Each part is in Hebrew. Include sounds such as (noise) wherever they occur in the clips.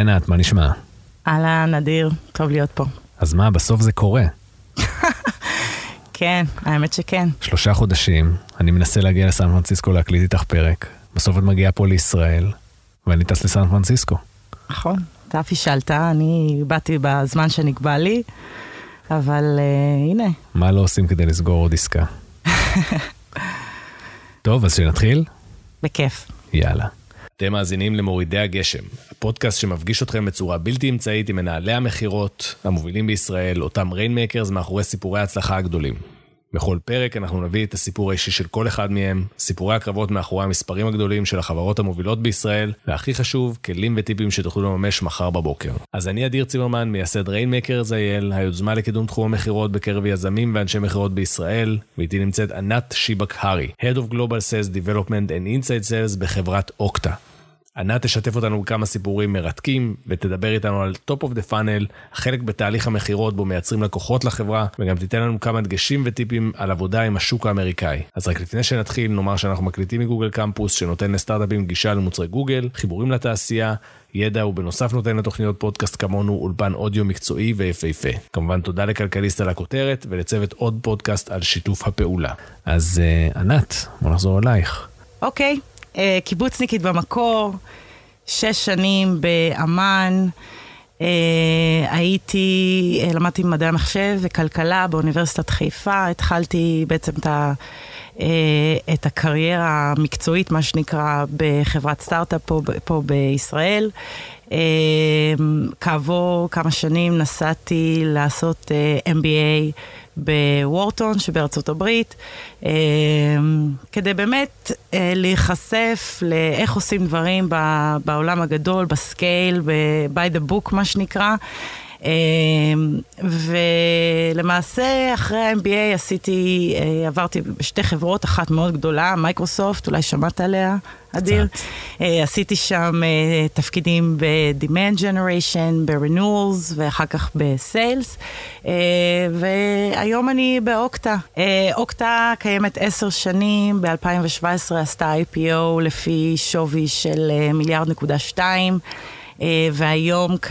היי ענת, מה נשמע? אהלן, נדיר, טוב להיות פה. אז מה, בסוף זה קורה. (laughs) כן, האמת שכן. שלושה חודשים, אני מנסה להגיע לסן פרנסיסקו להקליט איתך פרק. בסוף את מגיעה פה לישראל, ואני טס לסן פרנסיסקו. נכון, אתה פישלת, אני באתי בזמן שנקבע לי, אבל uh, הנה. מה לא עושים כדי לסגור עוד עסקה? (laughs) טוב, אז שנתחיל? בכיף. יאללה. אתם מאזינים למורידי הגשם, הפודקאסט שמפגיש אתכם בצורה בלתי אמצעית עם מנהלי המכירות, המובילים בישראל, אותם rainmakers מאחורי סיפורי ההצלחה הגדולים. בכל פרק אנחנו נביא את הסיפור האישי של כל אחד מהם, סיפורי הקרבות מאחורי המספרים הגדולים של החברות המובילות בישראל, והכי חשוב, כלים וטיפים שתוכלו לממש מחר בבוקר. אז אני אדיר צימרמן, מייסד Rainmakers IL, היוזמה לקידום תחום המכירות בקרב יזמים ואנשי מכירות בישראל, ואיתי נמצאת ענת שיבק-הרי, Head of Global Sales Development and Inside Sales בחברת אוקטה. ענת תשתף אותנו בכמה סיפורים מרתקים, ותדבר איתנו על top of the funnel, חלק בתהליך המכירות בו מייצרים לקוחות לחברה, וגם תיתן לנו כמה דגשים וטיפים על עבודה עם השוק האמריקאי. אז רק לפני שנתחיל, נאמר שאנחנו מקליטים מגוגל קמפוס, שנותן לסטארט-אפים גישה למוצרי גוגל, חיבורים לתעשייה, ידע ובנוסף נותן לתוכניות פודקאסט כמונו אולפן אודיו מקצועי ויפהפה. כמובן תודה לכלכליסט על הכותרת ולצוות עוד פודקאסט על שיתוף הפעולה. אז uh, ענת, בוא נחזור אלייך. אוקיי, uh, קיבוצניקית במקור, שש שנים באמ"ן. Uh, הייתי, uh, למדתי מדעי המחשב וכלכלה באוניברסיטת חיפה, התחלתי בעצם את, ה, uh, את הקריירה המקצועית, מה שנקרא, בחברת סטארט-אפ פה, פה בישראל. Uh, כעבור כמה שנים נסעתי לעשות uh, MBA בוורטון שבארצות הברית, uh, כדי באמת uh, להיחשף לאיך עושים דברים בעולם הגדול, ב scale, ב-by the book מה שנקרא. Uh, ולמעשה אחרי ה-MBA עשיתי, uh, עברתי בשתי חברות, אחת מאוד גדולה, מייקרוסופט, אולי שמעת עליה, אדיר. Uh, עשיתי שם uh, תפקידים ב-Demand Generation, ב-Renewals ואחר כך ב-Sales, והיום אני באוקטה. אוקטה קיימת עשר שנים, ב-2017 עשתה IPO לפי שווי של מיליארד נקודה שתיים. Uh, והיום uh,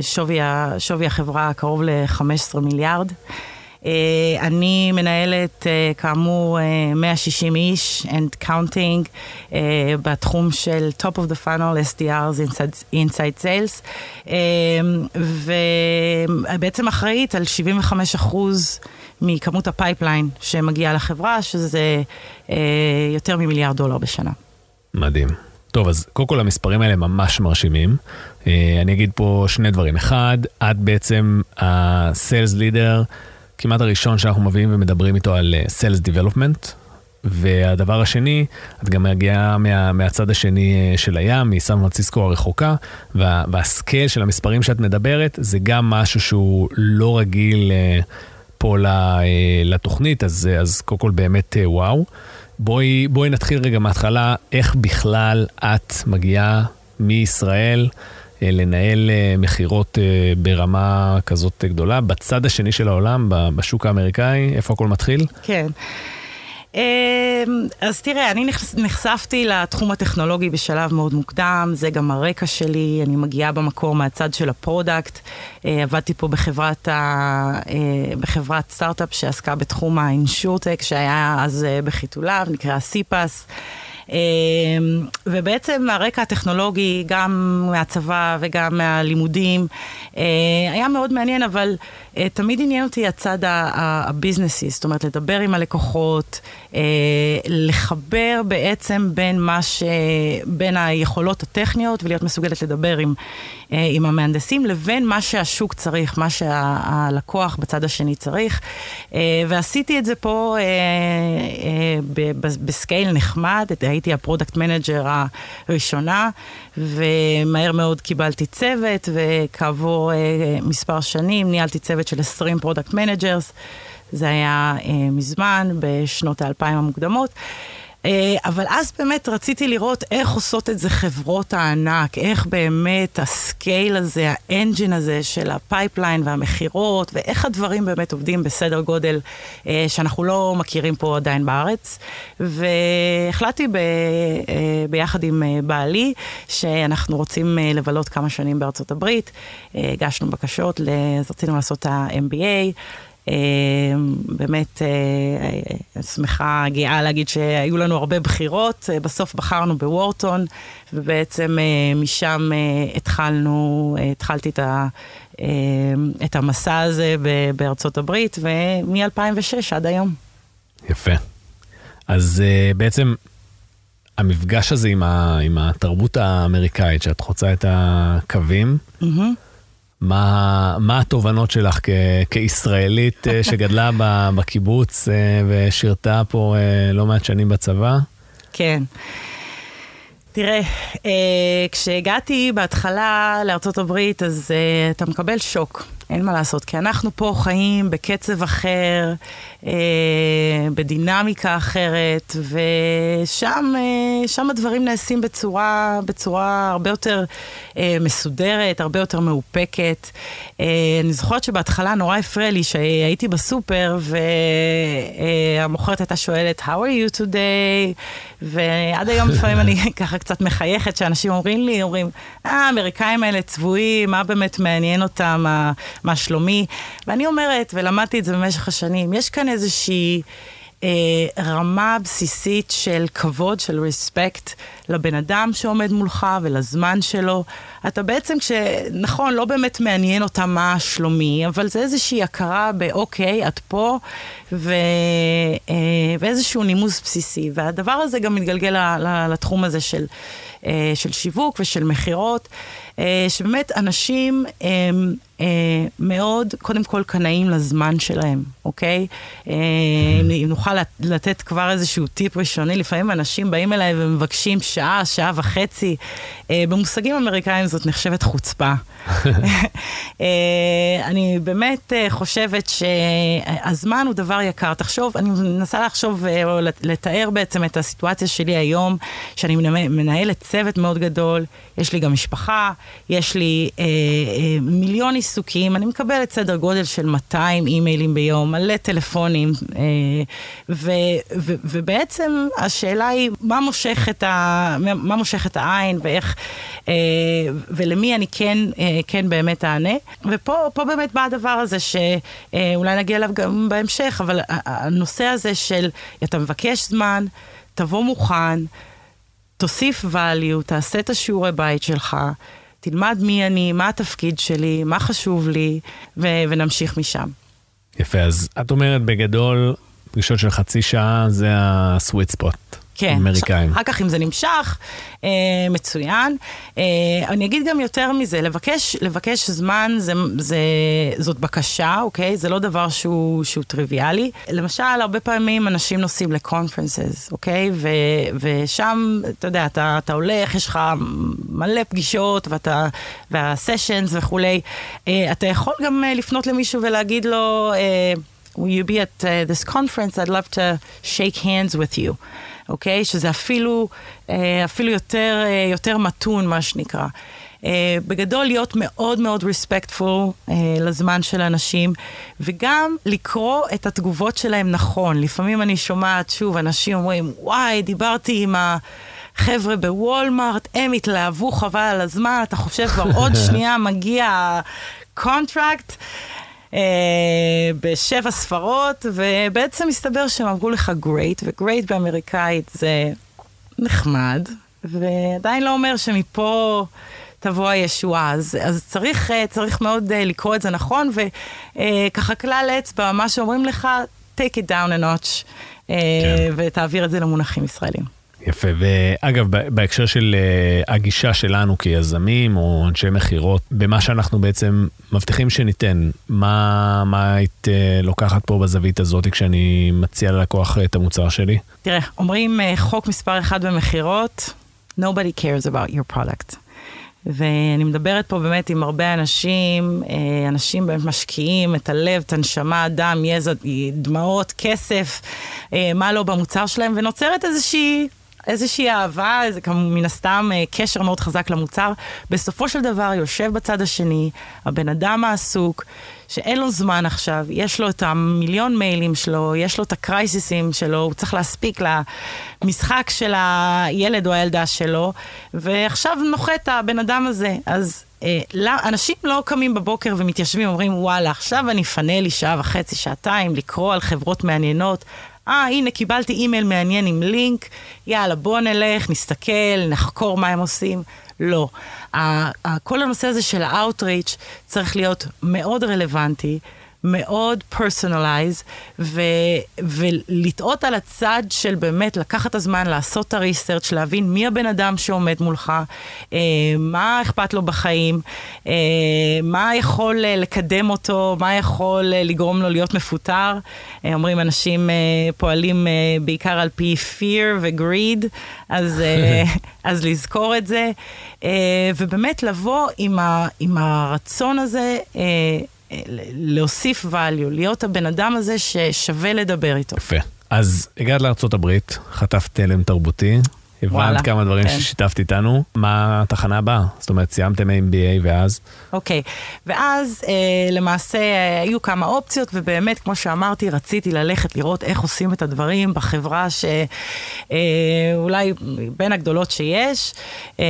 שווי, שווי החברה קרוב ל-15 מיליארד. Uh, אני מנהלת, כאמור, uh, 160 איש and counting בתחום של top of the funnel, SDRs, inside, inside sales, ובעצם אחראית על 75 אחוז מכמות ה pipeline שמגיעה לחברה, שזה יותר ממיליארד דולר בשנה. מדהים. טוב, אז קודם כל המספרים האלה ממש מרשימים. אני אגיד פה שני דברים. אחד, את בעצם ה-Sales Leader, כמעט הראשון שאנחנו מביאים ומדברים איתו על Sales Development. והדבר השני, את גם מגיעה מה, מהצד השני של הים, מסן פרנסיסקו הרחוקה, וה, והסקייל של המספרים שאת מדברת, זה גם משהו שהוא לא רגיל פה לתוכנית, אז, אז קודם כל באמת וואו. בואי, בואי נתחיל רגע מההתחלה, איך בכלל את מגיעה מישראל לנהל מכירות ברמה כזאת גדולה, בצד השני של העולם, בשוק האמריקאי, איפה הכל מתחיל? כן. אז תראה, אני נחשפתי לתחום הטכנולוגי בשלב מאוד מוקדם, זה גם הרקע שלי, אני מגיעה במקור מהצד של ה product. עבדתי פה בחברת, ה... בחברת סטארט-אפ שעסקה בתחום ה insurtech, שהיה אז בחיתוליו, נקרא סיפאס. ובעצם הרקע הטכנולוגי, גם מהצבא וגם מהלימודים, היה מאוד מעניין, אבל תמיד עניין אותי הצד ה business־י, זאת אומרת, לדבר עם הלקוחות, לחבר בעצם בין מה ש... בין היכולות הטכניות ולהיות מסוגלת לדבר עם, עם המהנדסים, לבין מה שהשוק צריך, מה שהלקוח בצד השני צריך. ועשיתי את זה פה ב scale נחמד, הייתי ה product manager הראשונה, ומהר מאוד קיבלתי צוות, וכעבור מספר שנים ניהלתי צוות של 20 product managers. זה היה מזמן, בשנות האלפיים המוקדמות. אה, אבל אז באמת רציתי לראות איך עושות את זה חברות הענק, איך באמת ה scale הזה, ה engine הזה של ה pipeline והמכירות, ואיך הדברים באמת עובדים בסדר גודל אה, שאנחנו לא מכירים פה עדיין בארץ. והחלטתי ב, אה, ביחד עם בעלי שאנחנו רוצים לבלות כמה שנים בארצות הברית. הגשנו בקשות, רצינו לעשות את ה-MBA. אה, באמת אה, שמחה, גאה להגיד שהיו לנו הרבה בחירות, אה, בסוף בחרנו בוורטון, ובעצם משם התחלנו, התחלתי את, ה, את המסע הזה בארצות הברית, ומ-2006 עד היום. יפה. אז בעצם המפגש הזה עם, ה, עם התרבות האמריקאית, שאת חוצה את הקווים, mm-hmm. מה, מה התובנות שלך כ, כישראלית אה, שגדלה בקיבוץ אה, ושירתה פה אה, לא מעט שנים בצבא? כן. תראה, כשהגעתי בהתחלה הברית, אז אתה מקבל שוק. אין מה לעשות, כי אנחנו פה חיים בקצב אחר, אה, בדינמיקה אחרת, ושם אה, הדברים נעשים בצורה, בצורה הרבה יותר אה, מסודרת, הרבה יותר מאופקת. אה, אני זוכרת שבהתחלה נורא הפריע לי שהייתי בסופר, והמוכרת הייתה שואלת, How are you today? ועד היום (laughs) לפעמים אני ככה קצת מחייכת שאנשים אומרים לי, אומרים, אה, האמריקאים האלה צבועים, מה באמת מעניין אותם, מה, שלומי? ואני אומרת, ולמדתי את זה במשך השנים, יש כאן איזושהי... אה, רמה בסיסית של כבוד, של רספקט לבן אדם שעומד מולך ולזמן שלו. אתה בעצם, נכון, לא באמת מעניין אותה מה שלומי, אבל זה איזושהי הכרה באוקיי, את פה, ו, אה, ואיזשהו נימוס בסיסי. והדבר הזה גם מתגלגל לתחום הזה של, של שיווק ושל מכירות, אה, שבאמת אנשים... אה, אה, מאוד, קודם כל, קנאים לזמן שלהם, אוקיי? אה, אם נוכל לתת כבר איזשהו טיפ ראשוני, לפעמים אנשים באים אליי ומבקשים שעה, שעה וחצי. אה, במושגים אמריקאים זאת נחשבת חוצפה. (laughs) אני באמת חושבת שהזמן הוא דבר יקר. תחשוב, אני מנסה לחשוב או לתאר בעצם את הסיטואציה שלי היום, שאני מנהלת צוות מאוד גדול, יש לי גם משפחה, יש לי אה, אה, מיליון עיסוקים, אני מקבלת סדר גודל של 200 אימיילים ביום, מלא טלפונים, אה, ו, ו, ובעצם השאלה היא, מה מושך את, ה, מה מושך את העין ואיך, אה, ולמי אני כן, אה, כן באמת אענה. ופה באמת בא הדבר הזה, שאולי נגיע אליו גם בהמשך, אבל הנושא הזה של, אתה מבקש זמן, תבוא מוכן, תוסיף value, תעשה את השיעורי בית שלך, תלמד מי אני, מה התפקיד שלי, מה חשוב לי, ו- ונמשיך משם. יפה, אז את אומרת בגדול, פגישות של חצי שעה זה הסוויט ספוט. כן, אמריקאים. אחר כך אם זה נמשך, אה, מצוין. אה, אני אגיד גם יותר מזה, לבקש, לבקש זמן זה, זה, זאת בקשה, אוקיי? זה לא דבר שהוא, שהוא טריוויאלי. למשל, הרבה פעמים אנשים נוסעים לקונפרנסס, אוקיי? ו, ושם, אתה יודע, אתה, אתה הולך, יש לך מלא פגישות, ואתה, והסשנס וכולי. אה, אתה יכול גם אה, לפנות למישהו ולהגיד לו, אה, will you be at uh, this conference? I'd love to shake hands with you. אוקיי? שזה אפילו, אה, אפילו יותר, אה, יותר מתון, מה שנקרא. אה, בגדול להיות מאוד מאוד רספקטפול לזמן של אנשים, וגם לקרוא את התגובות שלהם נכון. לפעמים אני שומעת, שוב, אנשים אומרים, וואי, דיברתי עם ה... חבר'ה בוולמארט, הם התלהבו חבל על הזמן, אתה חושב כבר עוד (laughs) שנייה מגיע ה contract. אה, בשבע ספרות, ובעצם מסתבר שהם אמרו לך great, ו great באמריקאית זה נחמד, ועדיין לא אומר שמפה... תבוא הישועה. אז, אז צריך, אה, צריך מאוד uh, לקרוא את זה נכון, וככה uh, כלל אצבע, מה שאומרים לך, take it down a notch, uh, כן. ותעביר את זה למונחים ישראלים. יפה, ואגב, בהקשר של uh, הגישה שלנו כיזמים או אנשי מכירות, במה שאנחנו בעצם מבטיחים שניתן, מה, מה היית uh, לוקחת פה בזווית הזאת כשאני מציע ללקוח את המוצר שלי? תראה, אומרים חוק מספר אחד במכירות, nobody cares about your product. ואני מדברת פה באמת עם הרבה אנשים, אנשים באמת משקיעים את הלב, את הנשמה, דם, יזע, דמעות, כסף, מה לא במוצר שלהם, ונוצרת איזושהי איזושהי אהבה, זה כמו מן הסתם אה, קשר מאוד חזק למוצר. בסופו של דבר יושב בצד השני, הבן אדם העסוק, שאין לו זמן עכשיו, יש לו את המיליון מיילים שלו, יש לו את הקרייסיסים שלו, הוא צריך להספיק למשחק של הילד או הילדה שלו, ועכשיו נוחת הבן אדם הזה. אז אה, לא, אנשים לא קמים בבוקר ומתיישבים, אומרים, וואלה, עכשיו אני אפנה לי שעה וחצי, שעתיים, לקרוא על חברות מעניינות. אה, הנה, קיבלתי אימייל מעניין עם לינק, יאללה, בוא נלך, נסתכל, נחקור מה הם עושים. לא. כל הנושא הזה של ה-outreach צריך להיות מאוד רלוונטי. מאוד פרסונליז, ולטעות על הצד של באמת לקחת את הזמן, לעשות את הריסרצ', להבין מי הבן אדם שעומד מולך, אה, מה אכפת לו בחיים, אה, מה יכול אה, לקדם אותו, מה יכול אה, לגרום לו להיות מפוטר. אה, אומרים אנשים אה, פועלים אה, בעיקר על פי fear ו-greed, אז, אה, (laughs) אז לזכור את זה, אה, ובאמת לבוא עם, ה, עם הרצון הזה. אה, להוסיף value, להיות הבן אדם הזה ששווה לדבר איתו. יפה. אז הגעת לארה"ב, חטפת תלם תרבותי, הבנת כמה דברים כן. ששיתפת איתנו. מה התחנה הבאה? זאת אומרת, סיימתם MBA ואז? אוקיי, okay. ואז אה, למעשה אה, היו כמה אופציות, ובאמת, כמו שאמרתי, רציתי ללכת לראות איך עושים את הדברים בחברה שאולי אה, בין הגדולות שיש. אה,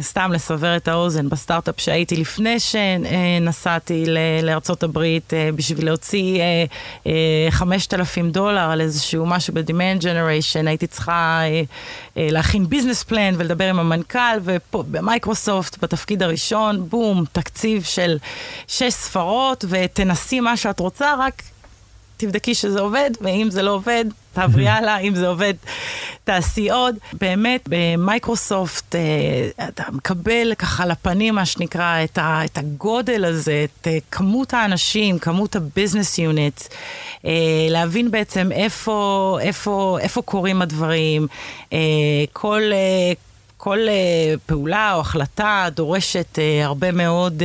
סתם לסבר את האוזן, בסטארט-אפ שהייתי לפני שנסעתי לארצות הברית אה, בשביל להוציא אה, אה, 5,000 דולר על איזשהו משהו ב-Demand Generation, הייתי צריכה... אה, אה, להכין business plan ולדבר עם המנכ"ל, ופה במייקרוסופט, בתפקיד הראשון, בום, תקציב של שש ספרות, ותנסי מה שאת רוצה, רק תבדקי שזה עובד, ואם זה לא עובד, תעברי הלאה, אם זה עובד, תעשי עוד. באמת, במייקרוסופט אה, אתה מקבל ככה לפנים, מה שנקרא, את, ה, את הגודל הזה, את אה, כמות האנשים, כמות ה business unit, אה, להבין בעצם איפה, איפה, איפה קורים הדברים, כל... כל uh, פעולה או החלטה דורשת uh, הרבה מאוד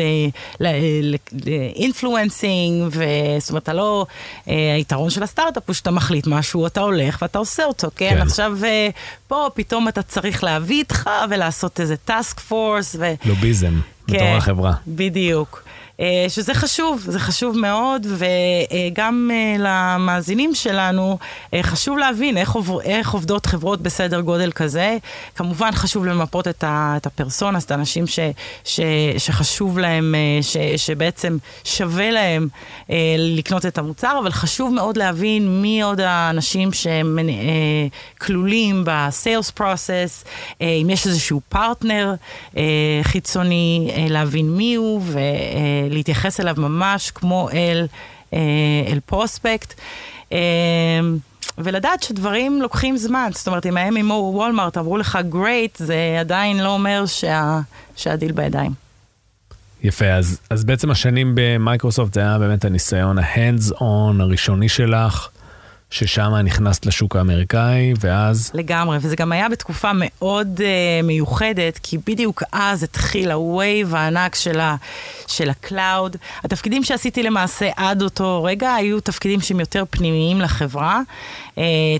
influencing, uh, זאת אומרת, אתה לא, uh, היתרון של הסטארט-אפ הוא שאתה מחליט משהו, אתה הולך ואתה עושה אותו, כן? כן. עכשיו, uh, פה פתאום אתה צריך להביא איתך ולעשות איזה task force. ו... לוביזם, כן, בתור החברה. בדיוק. אה, שזה חשוב, זה חשוב מאוד, וגם אה, למאזינים שלנו אה, חשוב להבין איך, עוב, איך עובדות חברות בסדר גודל כזה. כמובן חשוב למפות את, ה, את הפרסונה, את האנשים ש, ש, שחשוב להם, ש, שבעצם שווה להם לקנות את המוצר, אבל חשוב מאוד להבין מי עוד האנשים שהם כלולים בסיילס פרוסס, אם יש איזשהו פרטנר חיצוני, להבין מי הוא. ו... להתייחס אליו ממש כמו אל, אה, אל prospect. אה, ולדעת שדברים לוקחים זמן, זאת אומרת, אם הם עם וולמארט אמרו לך great, זה עדיין לא אומר שה, שהדיל בידיים. יפה, אז, אז בעצם השנים במייקרוסופט זה היה באמת הניסיון on הראשוני שלך. ששם נכנסת לשוק האמריקאי, ואז... לגמרי, וזה גם היה בתקופה מאוד uh, מיוחדת, כי בדיוק אז התחיל ה wave הענק של, ה, של ה cloud. התפקידים שעשיתי למעשה עד אותו רגע היו תפקידים שהם יותר פנימיים לחברה,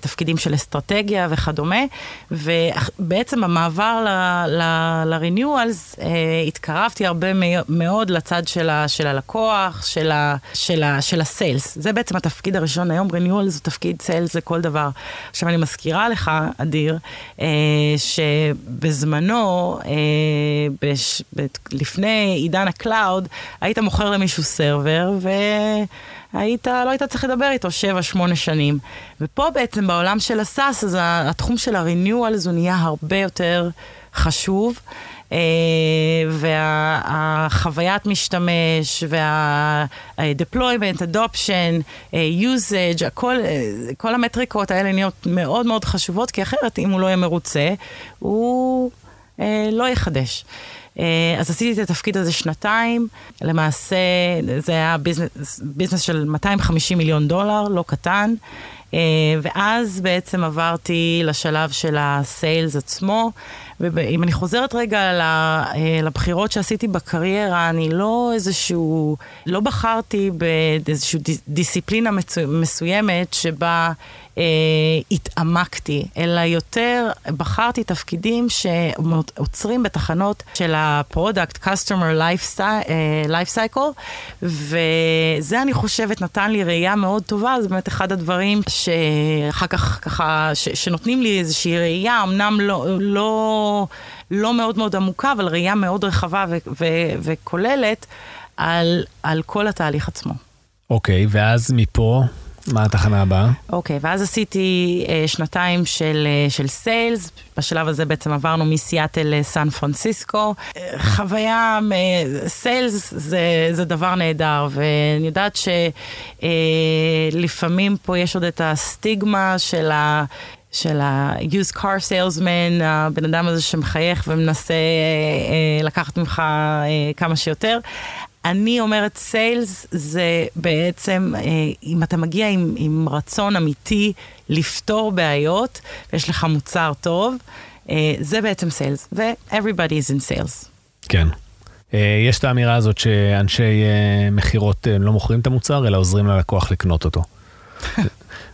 תפקידים של אסטרטגיה וכדומה, ובעצם המעבר ל-renewals, uh, התקרבתי הרבה מאוד לצד של, ה, של הלקוח, של, ה, של, ה, של ה sales. זה בעצם התפקיד הראשון היום, renewals זה תפקיד... sales לכל דבר. עכשיו, אני מזכירה לך, אדיר, אה, שבזמנו, אה, בש, לפני עידן ה cloud, היית מוכר למישהו server, ו... היית, לא היית צריך לדבר איתו 7-8 שנים. ופה בעצם בעולם של ה SaaS, אז התחום של ה-renewals הוא נהיה הרבה יותר חשוב. אה, והחוויית משתמש, וה-deployment, adoption, אה, usage, הכל, אה, כל המטריקות האלה נהיות מאוד מאוד חשובות, כי אחרת אם הוא לא יהיה מרוצה, הוא לא יחדש. אז עשיתי את התפקיד הזה שנתיים, למעשה זה היה ביזנס, ביזנס של 250 מיליון דולר, לא קטן. ואז בעצם עברתי לשלב של הסיילס עצמו, ואם אני חוזרת רגע אה, לבחירות שעשיתי בקריירה, אני לא איזשהו, לא בחרתי באיזושהי דיסציפלינה מסוימת שבה אה, התעמקתי, אלא יותר בחרתי תפקידים שעוצרים בתחנות של ה-product, customer uh, life cycle, וזה אני חושבת נתן לי ראייה מאוד טובה, זה באמת אחד הדברים שאחר כך ככה, ש, שנותנים לי איזושהי ראייה, אמנם לא, לא, לא מאוד מאוד עמוקה, אבל ראייה מאוד רחבה ו, ו, וכוללת על, על כל התהליך עצמו. אוקיי, okay, ואז מפה מה התחנה הבאה? אוקיי, okay, ואז עשיתי uh, שנתיים של, uh, של סיילס, בשלב הזה בעצם עברנו מסיאטל לסן פרנסיסקו. Uh, חוויה, סיילס זה, זה דבר נהדר, ואני יודעת שלפעמים uh, פה יש עוד את הסטיגמה של ה... של ה-used car salesman, הבן אדם הזה שמחייך ומנסה אה, לקחת ממך אה, כמה שיותר. אני אומרת sales זה בעצם, אה, אם אתה מגיע עם, עם רצון אמיתי לפתור בעיות, ויש לך מוצר טוב, אה, זה בעצם sales, ו-everybody is in sales. כן. אה, יש את האמירה הזאת שאנשי מכירות לא מוכרים את המוצר, אלא עוזרים ללקוח לקנות אותו. (laughs)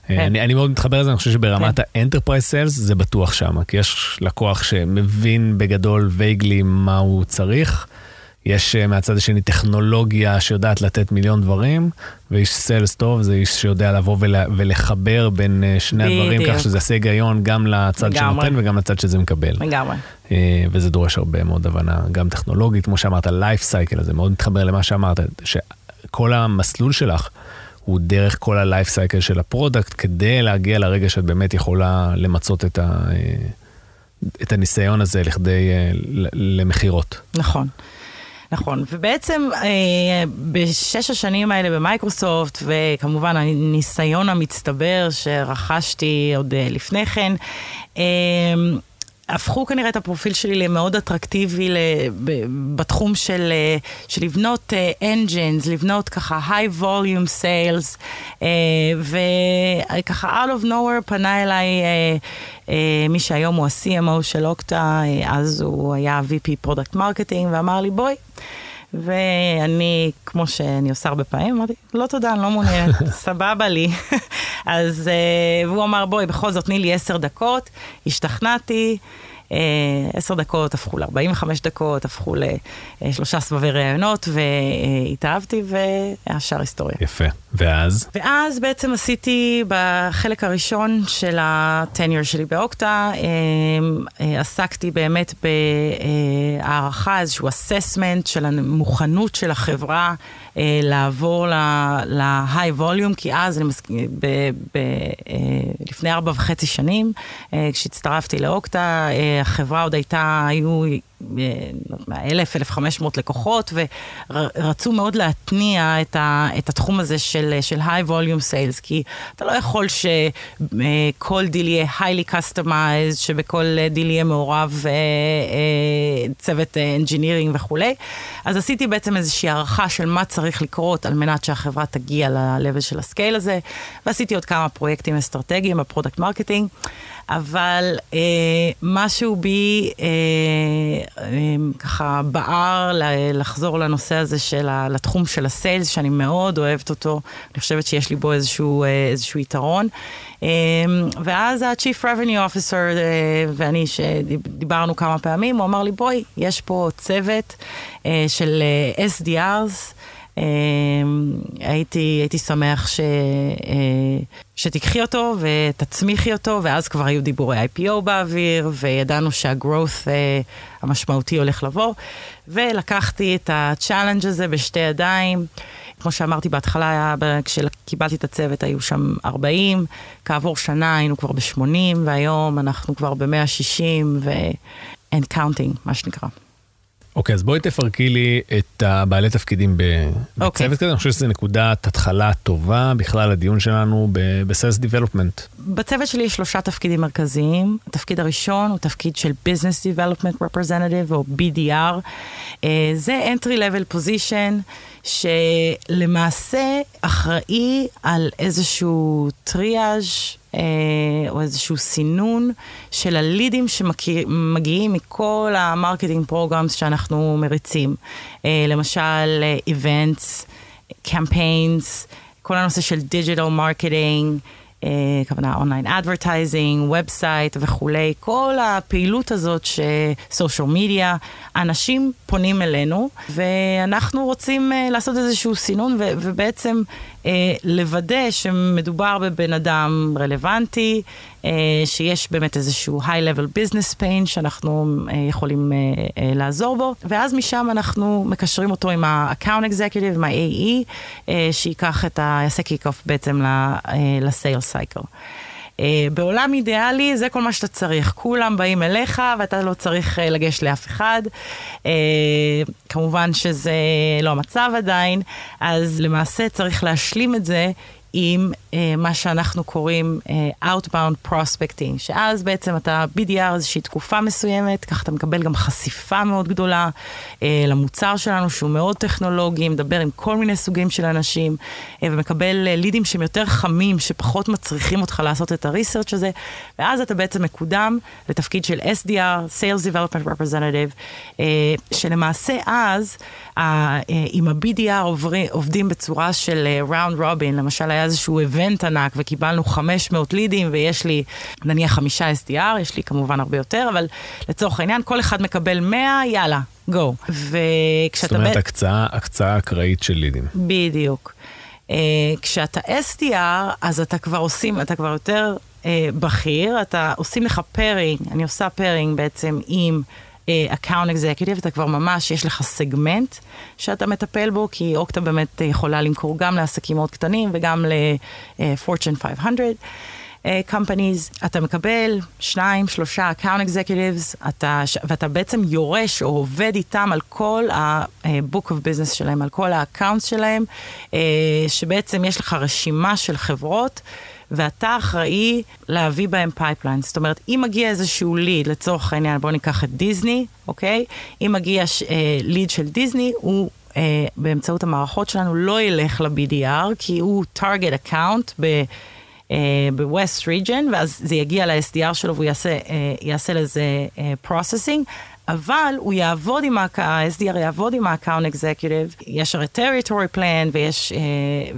אני, אני מאוד מתחבר לזה, אני חושב שברמת כן. ה enterprise sales זה בטוח שם, כי יש לקוח שמבין בגדול vaguely מה הוא צריך. יש אה, מהצד השני טכנולוגיה שיודעת לתת מיליון דברים, ואיש sales טוב זה איש שיודע לבוא ולחבר בין אה, שני בדיוק. הדברים, כך שזה יעשה היגיון גם לצד לגמרי. שנותן וגם לצד שזה מקבל. לגמרי. אה, וזה דורש הרבה מאוד הבנה, גם טכנולוגית, כמו שאמרת, life cycle הזה, מאוד מתחבר למה שאמרת, שכל המסלול שלך הוא דרך כל ה life cycle של ה product, כדי להגיע לרגע שאת באמת יכולה למצות את, ה, את הניסיון הזה לכדי, למכירות. נכון. נכון, ובעצם אה, בשש השנים האלה במייקרוסופט, וכמובן הניסיון המצטבר שרכשתי עוד אה, לפני כן, אה, הפכו כנראה את הפרופיל שלי למאוד אטרקטיבי בתחום של, אה, של לבנות engines, uh, לבנות ככה high volume sales, uh, וככה out of nowhere פנה אליי מי שהיום הוא ה-CMO של אוקטה, אז הוא היה VP product marketing, ואמר לי בואי. ואני, כמו שאני עושה הרבה פעמים, אמרתי, לא תודה, אני לא מעוניינת, (laughs) סבבה לי. אז, uh, והוא אמר, בואי, בכל זאת, תני לי עשר דקות, השתכנעתי. אה, עשר דקות הפכו ל-45 דקות, הפכו לשלושה סבבי ראיונות, והתאהבתי, והשאר היסטוריה. יפה. ואז? ואז בעצם עשיתי בחלק הראשון של הטניור שלי באוקטה, אה, אה, עסקתי באמת בהערכה, איזשהו אססמנט של המוכנות של החברה לעבור ל-high volume, כי אז, אני מסכים, לפני ארבע וחצי שנים, כשהצטרפתי לאוקטה, החברה עוד הייתה, היו אלף, אלף חמש מאות לקוחות, ורצו מאוד להתניע את, ה, את התחום הזה של, של high volume sales, כי אתה לא יכול שכל דיל יהיה highly customized, שבכל דיל יהיה מעורב אה, אה, צוות engineering וכולי. אז עשיתי בעצם איזושהי הערכה של מה צריך לקרות על מנת שהחברה תגיע ל-level של ה-scale הזה, ועשיתי עוד כמה פרויקטים אסטרטגיים ב-product marketing. אבל אה, משהו בי אה, אה, ככה בער לחזור לנושא הזה של ה, לתחום של הסיילס, שאני מאוד אוהבת אותו, אני חושבת שיש לי בו איזשהו, אה, איזשהו יתרון. אה, ואז ה-Chief Revenue Officer אה, ואני, שדיברנו כמה פעמים, הוא אמר לי, בואי, יש פה צוות אה, של אה, SDRs. אמ, הייתי, הייתי שמח ש, אה, שתיקחי אותו ותצמיחי אותו, ואז כבר היו דיבורי IPO באוויר, וידענו שה-growth אה, המשמעותי הולך לבוא, ולקחתי את ה-challenge הזה בשתי ידיים. כמו שאמרתי בהתחלה, כשקיבלתי את הצוות היו שם 40, כעבור שנה היינו כבר ב-80, והיום אנחנו כבר ב-160, ו-and counting, מה שנקרא. אוקיי, אז בואי תפרקי לי את הבעלי תפקידים אוקיי. בצוות okay. כזה, אני חושב שזו נקודת התחלה טובה בכלל לדיון שלנו ב-Sales Development. בצוות שלי יש שלושה תפקידים מרכזיים. התפקיד הראשון הוא תפקיד של Business Development Representative או BDR. אה, זה entry level position שלמעשה אחראי על איזשהו triage אה, או איזשהו סינון של ה-leads שמגיעים מכל ה-marketing programs שאנחנו מריצים. אה, למשל, events, campaigns, כל הנושא של digital marketing. כוונה online advertising, website וכולי, כל הפעילות הזאת של social media, אנשים פונים אלינו, ואנחנו רוצים לעשות איזשהו סינון ובעצם לוודא שמדובר בבן אדם רלוונטי, uh, שיש באמת איזשהו high-level business pain שאנחנו uh, יכולים uh, uh, לעזור בו, ואז משם אנחנו מקשרים אותו עם ה-account executive, עם ה-AE, uh, שייקח את ה... יעשה kick-off בעצם ל-sales cycle. Uh, בעולם אידיאלי זה כל מה שאתה צריך, כולם באים אליך ואתה לא צריך uh, לגשת לאף אחד. Uh, כמובן שזה לא המצב עדיין, אז למעשה צריך להשלים את זה עם uh, מה שאנחנו קוראים uh, Outbound Prospecting, שאז בעצם אתה BDR איזושהי תקופה מסוימת, ככה אתה מקבל גם חשיפה מאוד גדולה uh, למוצר שלנו שהוא מאוד טכנולוגי, מדבר עם כל מיני סוגים של אנשים, uh, ומקבל uh, לידים שהם יותר חמים, שפחות מצריכים אותך לעשות את הריסרצ' הזה, ואז אתה בעצם מקודם לתפקיד של SDR, Sales Development Representative, uh, שלמעשה אז, uh, uh, עם ה-BDR עובדים בצורה של uh, round robin, למשל היה איזשהו איבנט ענק וקיבלנו 500 לידים ויש לי נניח חמישה SDR, יש לי כמובן הרבה יותר, אבל לצורך העניין כל אחד מקבל 100, יאללה, גו. וכשאתה... זאת אומרת, ב... הקצאה, הקצאה אקראית של לידים. בדיוק. Uh, כשאתה SDR, אז אתה כבר עושים, אתה כבר יותר uh, בכיר, אתה עושים לך pairing, אני עושה pairing בעצם עם... account uh, executive, אתה כבר ממש, יש לך סגמנט שאתה מטפל בו, כי אוקטה באמת יכולה למכור גם לעסקים מאוד קטנים וגם ל-Fortune 500. Uh, companies, אתה מקבל שניים, שלושה executives, אתה, ואתה בעצם יורש או עובד איתם על כל ה-book of business שלהם, על כל ה-accounts שלהם, שבעצם יש לך רשימה של חברות. ואתה אחראי להביא בהם pipeline. זאת אומרת, אם מגיע איזשהו lead, לצורך העניין, בואו ניקח את דיסני, אוקיי? אם מגיע אה, lead של דיסני, הוא אה, באמצעות המערכות שלנו לא ילך ל-BDR, כי הוא target account ב... ב-West region, ואז זה יגיע ל-SDR שלו והוא יעשה, uh, יעשה לזה uh, processing, אבל הוא יעבוד עם ה-SDR יעבוד עם ה-account executive, יש הרי territory plan ויש,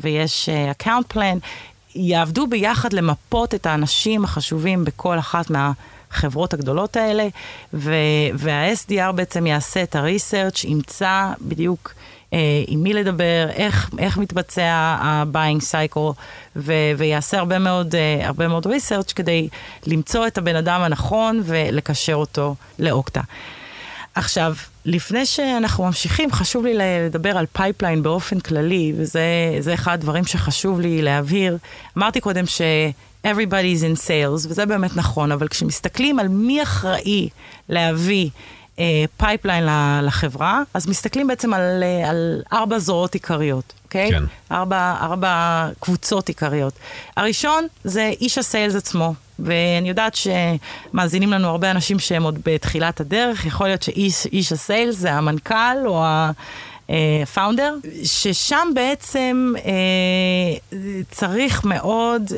ויש account plan, יעבדו ביחד למפות את האנשים החשובים בכל אחת מהחברות הגדולות האלה, וה-SDR בעצם יעשה את ה-research, ימצא בדיוק אה, עם מי לדבר, איך, איך מתבצע ה-buying cycle, ו- ויעשה הרבה מאוד, אה, הרבה מאוד research כדי למצוא את הבן אדם הנכון ולקשר אותו לאוקטה. עכשיו, לפני שאנחנו ממשיכים, חשוב לי לדבר על pipeline באופן כללי, וזה אחד הדברים שחשוב לי להבהיר. אמרתי קודם ש... everybody is in sales, וזה באמת נכון, אבל כשמסתכלים על מי אחראי להביא pipeline uh, לחברה, אז מסתכלים בעצם על, uh, על ארבע זרועות עיקריות, אוקיי? Okay? כן. ארבע, ארבע קבוצות עיקריות. הראשון זה איש ה-sales עצמו. ואני יודעת שמאזינים לנו הרבה אנשים שהם עוד בתחילת הדרך, יכול להיות שאיש ה-sales זה המנכ"ל או ה... founder, uh, ששם בעצם uh, צריך מאוד, uh,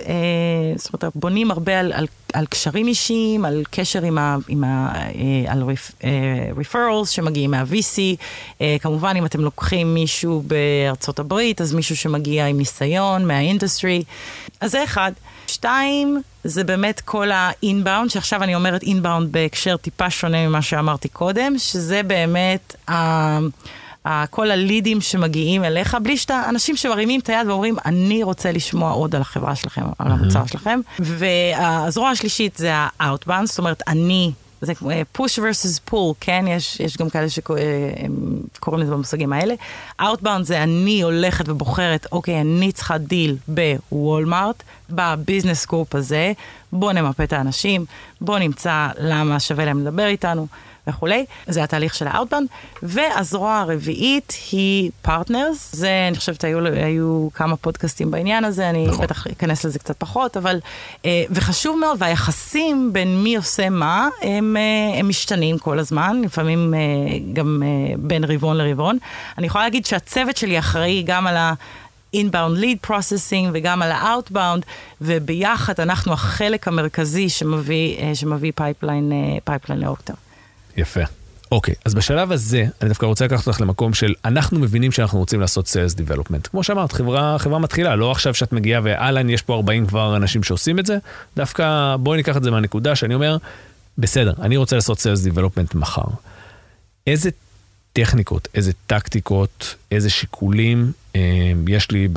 זאת אומרת, בונים הרבה על, על, על קשרים אישיים, על קשר עם ה... עם ה uh, על referrals uh, שמגיעים מה-VC. Uh, כמובן, אם אתם לוקחים מישהו בארצות הברית, אז מישהו שמגיע עם ניסיון מה-industry. אז זה אחד. שתיים, זה באמת כל ה-inbound, שעכשיו אני אומרת inbound בהקשר טיפה שונה ממה שאמרתי קודם, שזה באמת ה... כל ה-leads שמגיעים אליך, בלי שאתה, אנשים שמרימים את היד ואומרים, אני רוצה לשמוע עוד על החברה שלכם, על המוצר שלכם. והזרוע השלישית זה ה-outbound, זאת אומרת, אני זה push versus pull, כן? יש, יש גם כאלה שקוראים לזה במושגים האלה. Outbound זה אני הולכת ובוחרת, אוקיי, אני צריכה דיל בוולמארט, ב-business group הזה, בוא נמפה את האנשים, בוא נמצא למה שווה להם לדבר איתנו. וכולי, זה התהליך של ה-outbound, והזרוע הרביעית היא partners, זה אני חושבת היו, היו כמה פודקאסטים בעניין הזה, אני נכון. בטח אכנס לזה קצת פחות, אבל, אה, וחשוב מאוד, והיחסים בין מי עושה מה, הם, אה, הם משתנים כל הזמן, לפעמים אה, גם בין רבעון לרבעון. אני יכולה להגיד שהצוות שלי אחראי גם על ה... inbound lead processing וגם על ה-outbound, וביחד אנחנו החלק המרכזי שמביא, שמביא pipeline, pipeline לאוקטה. יפה. אוקיי, אז בשלב הזה, אני דווקא רוצה לקחת אותך למקום של, אנחנו מבינים שאנחנו רוצים לעשות Sales Development. כמו שאמרת, חברה, חברה מתחילה, לא עכשיו שאת מגיעה ואהלן, יש פה 40 כבר אנשים שעושים את זה, דווקא בואי ניקח את זה מהנקודה שאני אומר, בסדר, אני רוצה לעשות Sales Development מחר. איזה טכניקות, איזה טקטיקות, איזה שיקולים אה, יש לי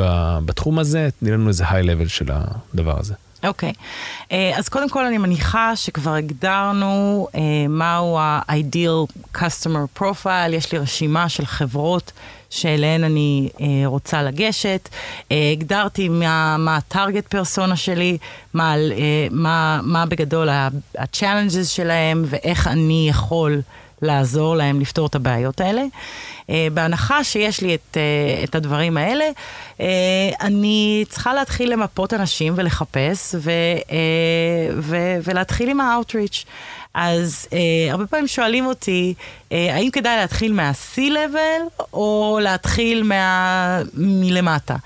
בתחום הזה, תני לנו איזה high level של הדבר הזה. אוקיי, okay. אה, uh, אז קודם כל אני מניחה שכבר הגדרנו uh, מהו ה-ideal customer profile, יש לי רשימה של חברות שאליהן אני uh, רוצה לגשת, uh, הגדרתי מה ה-target פרסונה שלי, מה, uh, מה, מה בגדול ה-challenges שלהם ואיך אני יכול לעזור להם לפתור את הבעיות האלה. Uh, בהנחה שיש לי את, uh, את הדברים האלה, uh, אני צריכה להתחיל למפות אנשים ולחפש ו, ו, ולהתחיל עם ה-outreach. אז uh, הרבה פעמים שואלים אותי, uh, האם כדאי להתחיל מה-C-Level או להתחיל מה... מלמטה?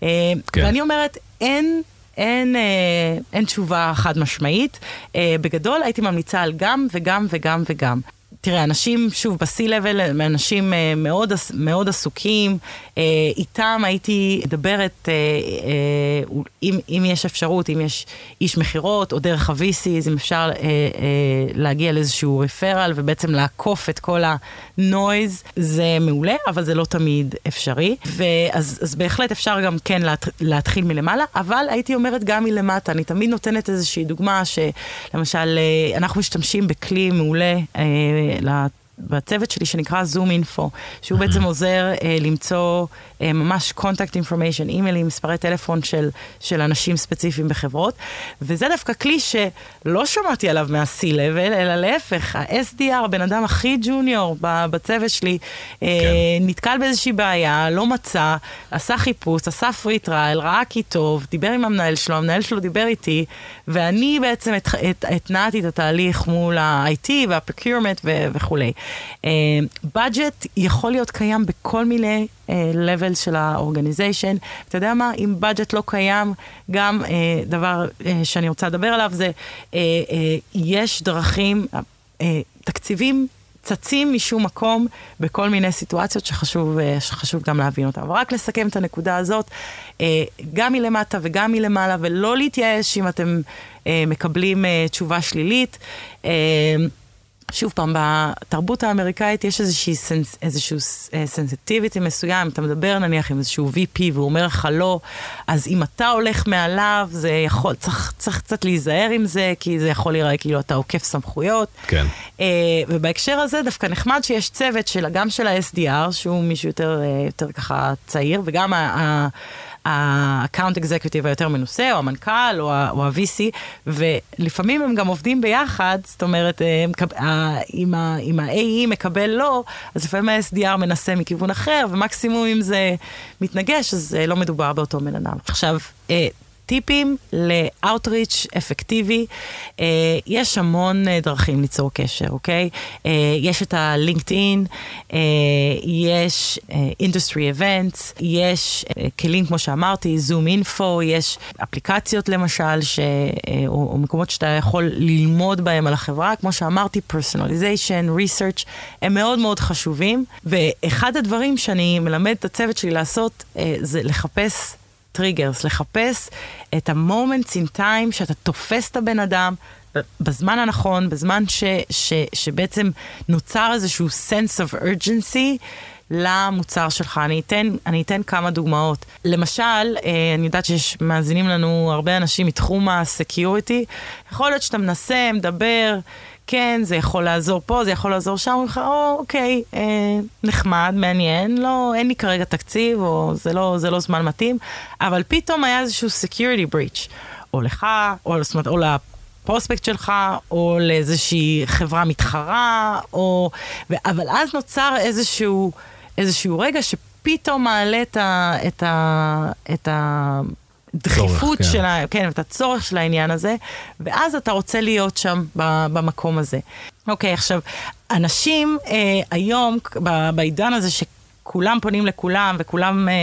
Uh, כן. ואני אומרת, אין... אין, אה, אין תשובה חד משמעית. אה, בגדול הייתי ממליצה על גם וגם וגם וגם. תראה, אנשים, שוב, ב-C-Level, הם אנשים אה, מאוד, מאוד עסוקים, אה, איתם הייתי מדברת, אה, אם, אם יש אפשרות, אם יש איש מכירות, או דרך ה-VCs, אם אפשר להגיע לאיזשהו רפרל, ובעצם לעקוף את כל הנויז, זה מעולה, אבל זה לא תמיד אפשרי. ואז אז בהחלט אפשר גם כן להת, להתחיל מלמעלה, אבל הייתי אומרת גם מלמטה. אני תמיד נותנת איזושהי דוגמה, שלמשל, אנחנו משתמשים בכלי מעולה, בצוות שלי שנקרא ZoomInfo, שהוא בעצם עוזר אה, למצוא אה, ממש contact information, אימיילים, מספרי טלפון של, של אנשים ספציפיים בחברות, וזה דווקא כלי שלא שמעתי עליו מה-C-Level, אלא להפך, ה-SDR, הבן אדם הכי ג'וניור בצוות שלי, אה, כן. נתקל באיזושהי בעיה, לא מצא, עשה חיפוש, עשה free trial, ראה כי טוב, דיבר עם המנהל שלו, המנהל שלו דיבר איתי, ואני בעצם התנעתי את, את, את התהליך מול ה-IT וה-procurement וכולי. בדג'ט uh, יכול להיות קיים בכל מיני uh, levels של האורגניזיישן. אתה יודע מה, אם בדג'ט לא קיים, גם uh, דבר uh, שאני רוצה לדבר עליו זה, uh, uh, יש דרכים, uh, תקציבים צצים משום מקום בכל מיני סיטואציות שחשוב, שחשוב גם להבין אותם. אבל רק לסכם את הנקודה הזאת, גם מלמטה וגם מלמעלה, ולא להתייאש אם אתם מקבלים תשובה שלילית. שוב פעם, בתרבות האמריקאית יש איזושהי סנס, איזשהו סנסיטיביטי אה, מסוים, אתה מדבר נניח עם איזשהו VP והוא אומר לך לא, אז אם אתה הולך מעליו, זה יכול, צריך, צריך קצת להיזהר עם זה, כי זה יכול להיראה כאילו אתה עוקף סמכויות. כן. Uh, ובהקשר הזה דווקא נחמד שיש צוות של, גם של ה-SDR, שהוא מישהו יותר, uh, יותר ככה צעיר, וגם ה... ה ה account executive היותר מנוסה, או המנכ"ל, או ה-VC, ולפעמים הם גם עובדים ביחד, זאת אומרת, אם ה-AE מקבל לא, אז לפעמים ה-SDR מנסה מכיוון אחר, ומקסימום אם זה מתנגש, אז לא מדובר באותו בן אדם. עכשיו, אה, טיפים ל outreach אפקטיבי. אה, יש המון אה, דרכים ליצור קשר, אוקיי? אה, יש את ה LinkedIn, אה, יש industry אה, events, יש אה, כלים, כמו שאמרתי, ZoomInfo, יש אפליקציות למשל, ש, אה, או, או מקומות שאתה יכול ללמוד בהם על החברה. כמו שאמרתי, personalization, research, הם מאוד מאוד חשובים. ואחד הדברים שאני מלמד את הצוות שלי לעשות, אה, זה לחפש triggers, לחפש את ה-moments in time שאתה תופס את הבן אדם בזמן הנכון, בזמן ש, ש, שבעצם נוצר איזשהו sense of urgency. למוצר שלך. אני אתן, אני אתן כמה דוגמאות. למשל, אה, אני יודעת שיש מאזינים לנו הרבה אנשים מתחום הסקיוריטי. יכול להיות שאתה מנסה, מדבר, כן, זה יכול לעזור פה, זה יכול לעזור שם, אומרים לך, או, אוקיי, אה, נחמד, מעניין, לא, אין לי כרגע תקציב, או זה לא, זה לא זמן מתאים, אבל פתאום היה איזשהו security breach, או לך, או, זאת אומרת, או לפרוספקט שלך, או לאיזושהי חברה מתחרה, או... ו... אבל אז נוצר איזשהו, איזשהו רגע שפתאום מעלה את ה... את ה... את ה... דחיפות כן. של, ה, כן, את הצורך של העניין הזה, ואז אתה רוצה להיות שם במקום הזה. אוקיי, עכשיו, אנשים אה, היום, בעידן הזה שכולם פונים לכולם וכולם אה,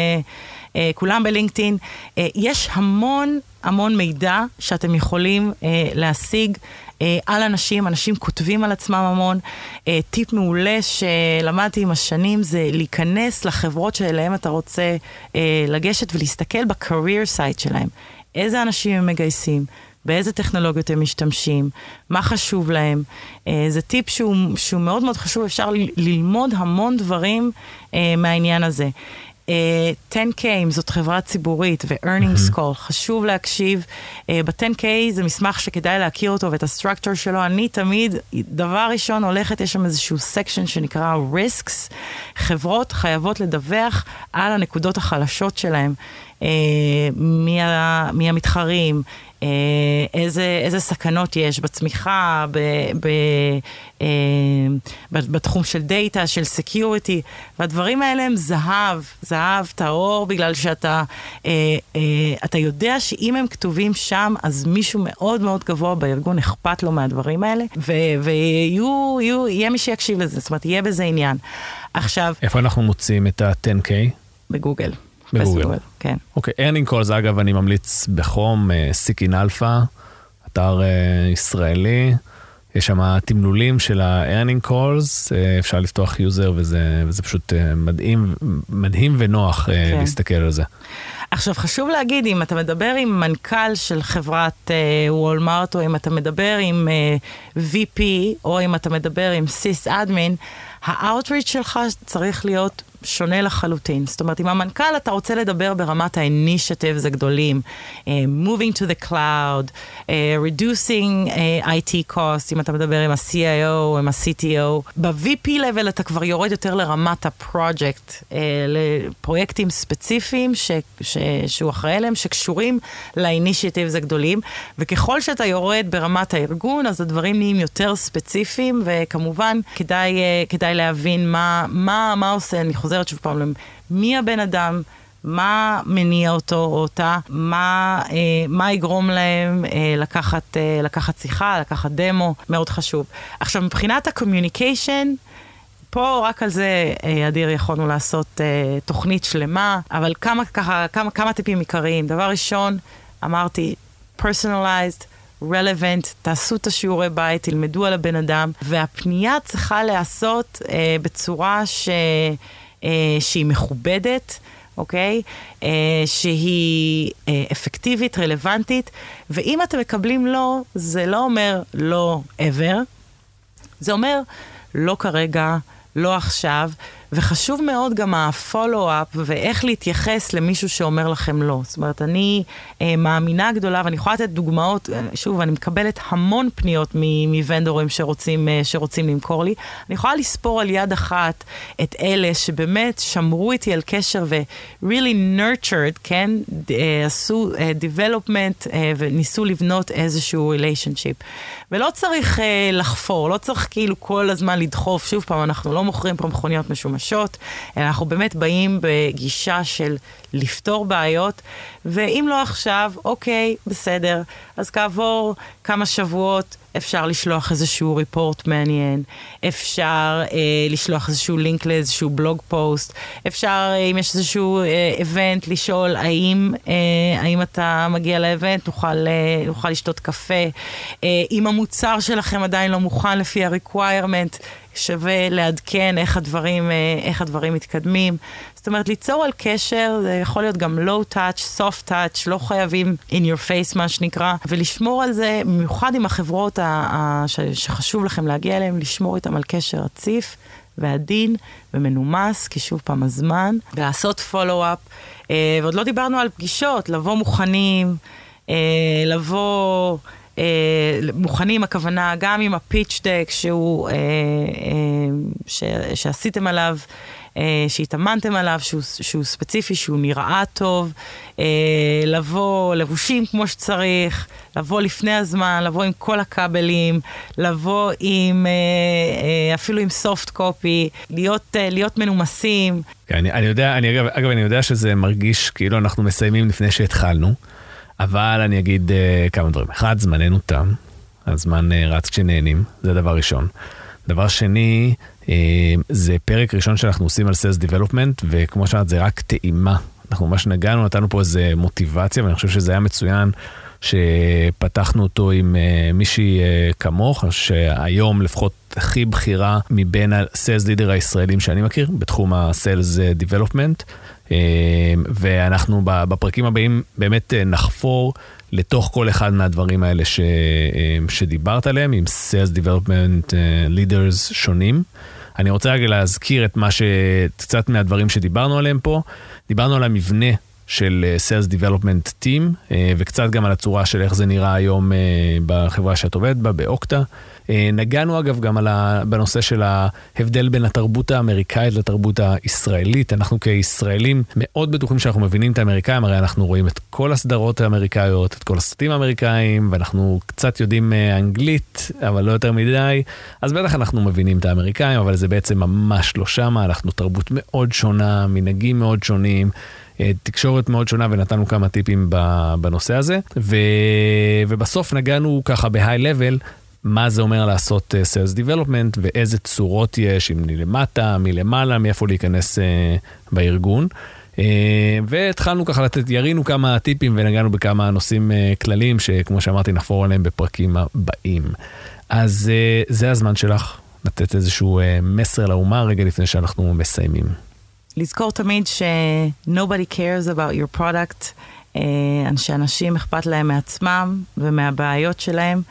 אה, כולם בלינקדאין, אה, יש המון המון מידע שאתם יכולים אה, להשיג. אה, על אנשים, אנשים כותבים על עצמם המון. אה, טיפ מעולה שלמדתי עם השנים זה להיכנס לחברות שאליהן אתה רוצה אה, לגשת ולהסתכל ב-career site שלהם. איזה אנשים הם מגייסים, באיזה טכנולוגיות הם משתמשים, מה חשוב להם. אה, זה טיפ שהוא, שהוא מאוד מאוד חשוב, אפשר ל- ללמוד המון דברים אה, מהעניין הזה. אה, 10K, אם זאת חברה ציבורית, ו-earnings call, חשוב להקשיב. אה, ב-10K זה מסמך שכדאי להכיר אותו ואת ה structure שלו. אני תמיד, דבר ראשון הולכת, יש שם איזשהו section שנקרא risks. חברות חייבות לדווח על הנקודות החלשות שלהם. אה, מי, המתחרים, אה, איזה, איזה סכנות יש בצמיחה, ב, ב, אה, בתחום של data, של security, והדברים האלה הם זהב, זהב טהור, בגלל שאתה אה, אה, אתה יודע שאם הם כתובים שם, אז מישהו מאוד מאוד גבוה בארגון אכפת לו מהדברים האלה, ויהיה מי שיקשיב לזה, זאת אומרת, יהיה בזה עניין. עכשיו... איפה אנחנו מוצאים את ה-10K? בגוגל. בגוגל. כן. אוקיי, earning calls, אגב, אני ממליץ בחום, Seeking Alpha, אתר אה, ישראלי. יש שם תמלולים של ה- earning calls, אה, אפשר לפתוח user וזה, וזה פשוט מדהים, מדהים ונוח כן. להסתכל על זה. עכשיו, חשוב להגיד, אם אתה מדבר עם מנכ"ל של חברת Walmart, אה, או אם אתה מדבר עם אה, VP, או אם אתה מדבר עם sysadmin, ה-outreach שלך צריך להיות שונה לחלוטין. זאת אומרת, עם המנכ"ל אתה רוצה לדבר ברמת ה-initiatives הגדולים, uh, moving to the cloud, uh, reducing uh, IT cost, אם אתה מדבר עם ה-CIO, עם ה-CTO. ב-VP level אתה כבר יורד יותר לרמת הפרויקט, uh, לפרויקטים ספציפיים ש, ש, שהוא אחראי עליהם, שקשורים ל-initiatives הגדולים, וככל שאתה יורד ברמת הארגון, אז הדברים נהיים יותר ספציפיים, וכמובן, כדאי, uh, כדאי להבין מה, מה, מה עושה, אני חוזרת שוב פעם, מי הבן אדם, מה מניע אותו או אותה, מה, אה, מה יגרום להם אה, לקחת, אה, לקחת שיחה, לקחת דמו, מאוד חשוב. עכשיו, מבחינת ה-communication, פה רק על זה, אה, אדיר, יכולנו לעשות אה, תוכנית שלמה, אבל כמה, ככה, כמה, כמה טיפים עיקריים. דבר ראשון, אמרתי, personalized, relevant, תעשו את השיעורי בית, תלמדו על הבן אדם, והפנייה צריכה להיעשות אה, בצורה ש... אה, שהיא מכובדת, אוקיי? אה, שהיא אה, אפקטיבית, רלוונטית, ואם אתם מקבלים לא, זה לא אומר לא ever, זה אומר לא כרגע, לא עכשיו, וחשוב מאוד גם הפולו-אפ ואיך להתייחס למישהו שאומר לכם לא. זאת אומרת, אני אה, מאמינה גדולה, ואני יכולה לתת דוגמאות, שוב, אני מקבלת המון פניות מוונדורים שרוצים, אה, שרוצים למכור לי. אני יכולה לספור על יד אחת את אלה שבאמת שמרו איתי על קשר ו-really nurtured, כן? אה, עשו אה, development אה, וניסו לבנות איזשהו relationship. ולא צריך אה, לחפור, לא צריך כאילו כל הזמן לדחוף. שוב פעם, אנחנו לא מוכרים פה מכוניות משומשת. משושות, אנחנו באמת באים בגישה של לפתור בעיות, ואם לא עכשיו, אוקיי, בסדר. אז כעבור כמה שבועות אפשר לשלוח איזשהו ריפורט מעניין, אפשר אה, לשלוח איזשהו לינק לאיזשהו בלוג פוסט, אפשר, אה, אם יש איזשהו איבנט, אה, לשאול האם, אה, האם אתה מגיע לאיבנט, נוכל, אה, נוכל לשתות קפה. אה, אם המוצר שלכם עדיין לא מוכן לפי ה-requirement, שווה לעדכן איך הדברים, איך הדברים מתקדמים. זאת אומרת, ליצור על קשר, זה יכול להיות גם low touch, soft touch, לא חייבים in your face, מה שנקרא, ולשמור על זה, במיוחד עם החברות שחשוב לכם להגיע אליהן, לשמור איתם על קשר רציף ועדין ומנומס, כי שוב פעם הזמן, ולעשות פולו-אפ. אה, ועוד לא דיברנו על פגישות, לבוא מוכנים, אה, לבוא... אה, מוכנים, הכוונה גם עם הפיץ' דק שהוא, אה, אה, ש, שעשיתם עליו, אה, שהתאמנתם עליו, שהוא, שהוא ספציפי, שהוא נראה טוב, אה, לבוא לבושים כמו שצריך, לבוא לפני הזמן, לבוא עם כל הכבלים, לבוא עם, אה, אה, אפילו עם סופט קופי, להיות, אה, להיות מנומסים. כן, אני, אני יודע, אני, אגב, אגב, אני יודע שזה מרגיש כאילו אנחנו מסיימים לפני שהתחלנו, אבל אני אגיד uh, כמה דברים. אחד, זמננו תם, הזמן uh, רץ כשנהנים, זה דבר ראשון. דבר שני, uh, זה פרק ראשון שאנחנו עושים על Sales Development, וכמו שאמרת, זה רק טעימה. אנחנו ממש נגענו, נתנו פה איזה מוטיבציה, ואני חושב שזה היה מצוין. שפתחנו אותו עם uh, מישהי uh, כמוך, שהיום לפחות הכי בכירה מבין ה-Sales Leader הישראלים שאני מכיר, בתחום ה-Sales Development. Uh, ואנחנו בפרקים הבאים באמת נחפור לתוך כל אחד מהדברים האלה ש, שדיברת עליהם, עם Sales Development Leaders שונים. אני רוצה רגע להזכיר את מה ש... קצת מהדברים שדיברנו עליהם פה. דיברנו על המבנה של אה, Sales Development Team, אה, וקצת גם על הצורה של איך זה נראה היום אה, בחברה שאת עובדת בה, באוקטה. נגענו אגב גם ה... בנושא של ההבדל בין התרבות האמריקאית לתרבות הישראלית. אנחנו כישראלים מאוד בטוחים שאנחנו מבינים את האמריקאים, הרי אנחנו רואים את כל הסדרות האמריקאיות, את כל הסרטים האמריקאים, ואנחנו קצת יודעים אנגלית, אבל לא יותר מדי, אז בטח אנחנו מבינים את האמריקאים, אבל זה בעצם ממש לא שמה, אנחנו תרבות מאוד שונה, מנהגים מאוד שונים. אה, תקשורת מאוד שונה ונתנו כמה טיפים בנושא הזה. ו... ובסוף נגענו ככה בהיי לבל. מה זה אומר לעשות uh, Sales Development ואיזה צורות יש, אם מלמטה, מלמעלה, מאיפה להיכנס uh, בארגון. והתחלנו ככה לתת, ירינו כמה טיפים ונגענו בכמה נושאים כלליים שכמו שאמרתי נחפור עליהם בפרקים הבאים. אז זה הזמן שלך לתת איזשהו מסר לאומה רגע לפני שאנחנו מסיימים. לזכור תמיד ש-nobody cares about your product, אה, שאנשים אכפת להם מעצמם ומהבעיות שלהם.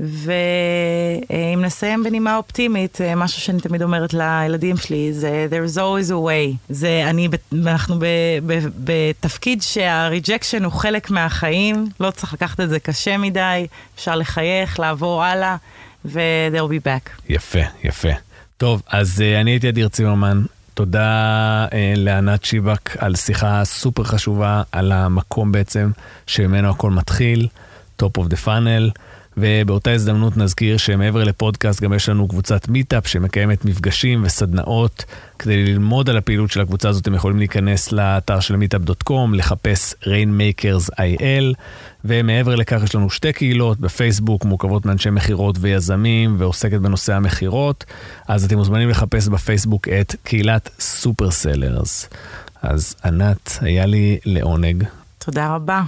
ואם נסיים בנימה אופטימית, אה, משהו שאני תמיד אומרת לילדים שלי, זה there's always a way. זה, אני, אנחנו ב, ב, בתפקיד שה-rejection הוא חלק מהחיים, לא צריך לקחת את זה קשה מדי, אפשר לחייך, לעבור הלאה, ו-they'll be back. יפה, יפה. טוב, אז uh, אני הייתי אדיר צימרמן, תודה אה, לענת שיבק על שיחה סופר חשובה, על המקום בעצם שממנו הכל מתחיל, top of the funnel. ובאותה הזדמנות נזכיר שמעבר לפודקאסט גם יש לנו קבוצת מיטאפ שמקיימת מפגשים וסדנאות. כדי ללמוד על הפעילות של הקבוצה הזאת אתם יכולים להיכנס לאתר של Meetup.com, לחפש Rainmakers IL, ומעבר לכך יש לנו שתי קהילות בפייסבוק מורכבות מאנשי מכירות ויזמים ועוסקת בנושא המכירות, אז אתם מוזמנים לחפש בפייסבוק את קהילת Super Sellers. אז ענת, היה לי לעונג. תודה רבה.